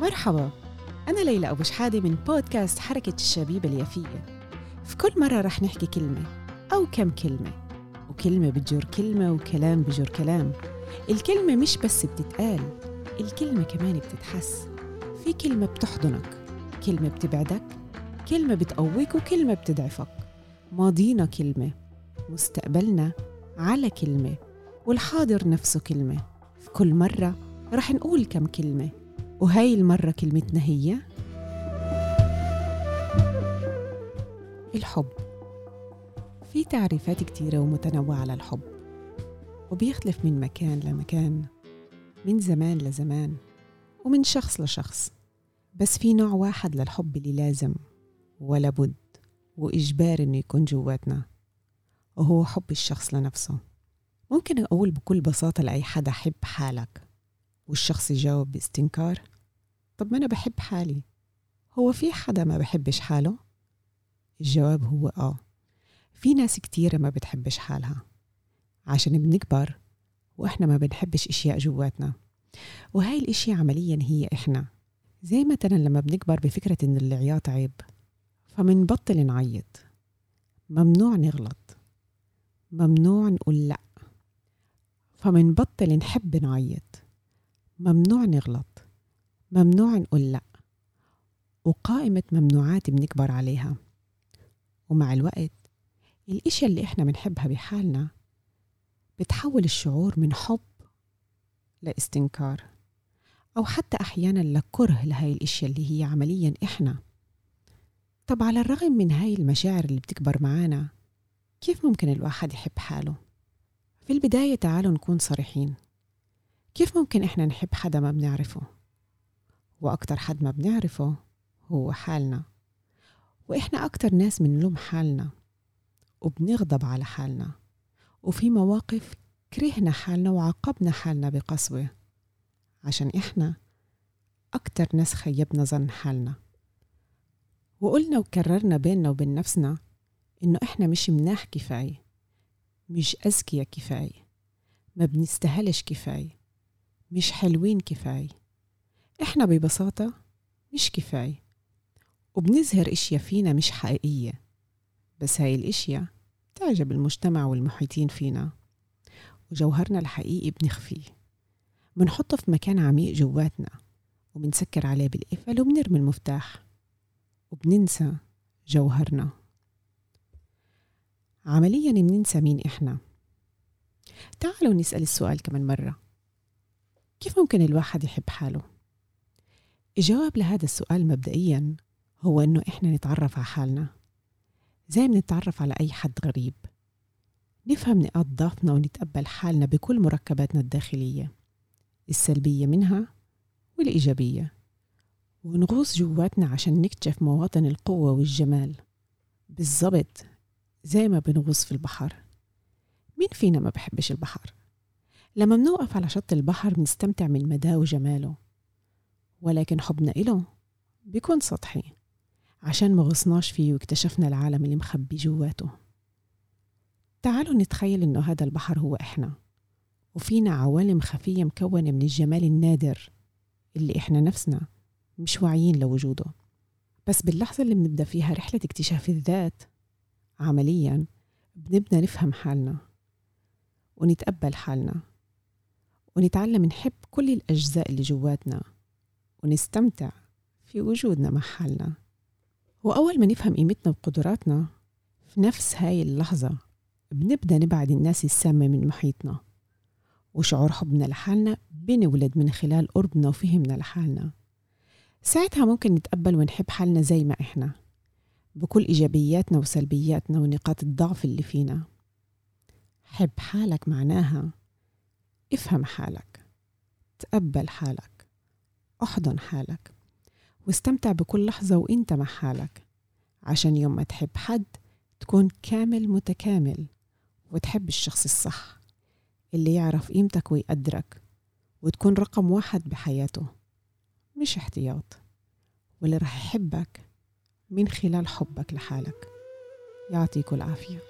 مرحبا. أنا ليلى أبو شحادة من بودكاست حركة الشبيبة اليافية. في كل مرة رح نحكي كلمة أو كم كلمة وكلمة بتجر كلمة وكلام بجر كلام. الكلمة مش بس بتتقال الكلمة كمان بتتحس. في كلمة بتحضنك كلمة بتبعدك كلمة بتقويك وكلمة بتضعفك. ماضينا كلمة مستقبلنا على كلمة والحاضر نفسه كلمة. في كل مرة رح نقول كم كلمة وهاي المرة كلمتنا هي الحب. في تعريفات كتيرة ومتنوعة للحب وبيختلف من مكان لمكان من زمان لزمان ومن شخص لشخص. بس في نوع واحد للحب اللي لازم ولا بد وإجباري إنه يكون جواتنا وهو حب الشخص لنفسه. ممكن أقول بكل بساطة لأي حدا حب حالك والشخص يجاوب باستنكار؟ طب ما أنا بحب حالي. هو في حدا ما بحبش حاله؟ الجواب هو آه. في ناس كتيرة ما بتحبش حالها. عشان بنكبر وإحنا ما بنحبش إشياء جواتنا. وهاي الإشياء عمليا هي إحنا. زي مثلا لما بنكبر بفكرة إن العياط عيب فمنبطل نعيط. ممنوع نغلط. ممنوع نقول لأ. فمنبطل نحب نعيط. ممنوع نغلط. ممنوع نقول لأ وقائمة ممنوعات بنكبر عليها ومع الوقت الإشياء اللي إحنا بنحبها بحالنا بتحول الشعور من حب لاستنكار أو حتى أحيانا لكره لهاي الأشياء اللي هي عمليا إحنا طب على الرغم من هاي المشاعر اللي بتكبر معانا كيف ممكن الواحد يحب حاله؟ في البداية تعالوا نكون صريحين كيف ممكن إحنا نحب حدا ما بنعرفه؟ وأكتر حد ما بنعرفه هو حالنا. وإحنا أكتر ناس بنلوم حالنا وبنغضب على حالنا. وفي مواقف كرهنا حالنا وعاقبنا حالنا بقسوة عشان إحنا أكتر ناس خيبنا ظن حالنا. وقلنا وكررنا بيننا وبين نفسنا إنه إحنا مش مناح كفاية مش أذكية كفاية ما بنستهلش كفاية مش حلوين كفاية. إحنا ببساطة مش كفاية وبنظهر إشياء فينا مش حقيقية بس هاي الإشياء تعجب المجتمع والمحيطين فينا وجوهرنا الحقيقي بنخفيه بنحطه في مكان عميق جواتنا وبنسكر عليه بالقفل وبنرمي المفتاح وبننسى جوهرنا. عمليا بننسى مين إحنا. تعالوا نسأل السؤال كمان مرة. كيف ممكن الواحد يحب حاله؟ الجواب لهذا السؤال مبدئيا هو إنه إحنا نتعرف على حالنا. زي ما نتعرف على أي حد غريب. نفهم نقاط ضعفنا ونتقبل حالنا بكل مركباتنا الداخلية السلبية منها والإيجابية. ونغوص جواتنا عشان نكتشف مواطن القوة والجمال. بالضبط زي ما بنغوص في البحر. مين فينا ما بحبش البحر؟ لما بنوقف على شط البحر بنستمتع من مداه وجماله. ولكن حبنا إله بيكون سطحي. عشان ما غصناش فيه واكتشفنا العالم اللي مخبي جواته. تعالوا نتخيل إنه هذا البحر هو إحنا. وفينا عوالم خفية مكونة من الجمال النادر اللي إحنا نفسنا مش واعيين لوجوده. بس باللحظة اللي بنبدأ فيها رحلة اكتشاف الذات عمليا بنبدأ نفهم حالنا ونتقبل حالنا ونتعلم نحب كل الأجزاء اللي جواتنا. ونستمتع في وجودنا مع حالنا. وأول ما نفهم قيمتنا وقدراتنا في نفس هاي اللحظة بنبدأ نبعد الناس السامة من محيطنا وشعور حبنا لحالنا بنولد من خلال قربنا وفهمنا لحالنا. ساعتها ممكن نتقبل ونحب حالنا زي ما إحنا بكل إيجابياتنا وسلبياتنا ونقاط الضعف اللي فينا. حب حالك معناها افهم حالك تقبل حالك. أحضن حالك. واستمتع بكل لحظة وإنت مع حالك. عشان يوم ما تحب حد تكون كامل متكامل وتحب الشخص الصح اللي يعرف قيمتك ويقدرك وتكون رقم واحد بحياته. مش احتياط. واللي رح يحبك من خلال حبك لحالك. يعطيكم العافية.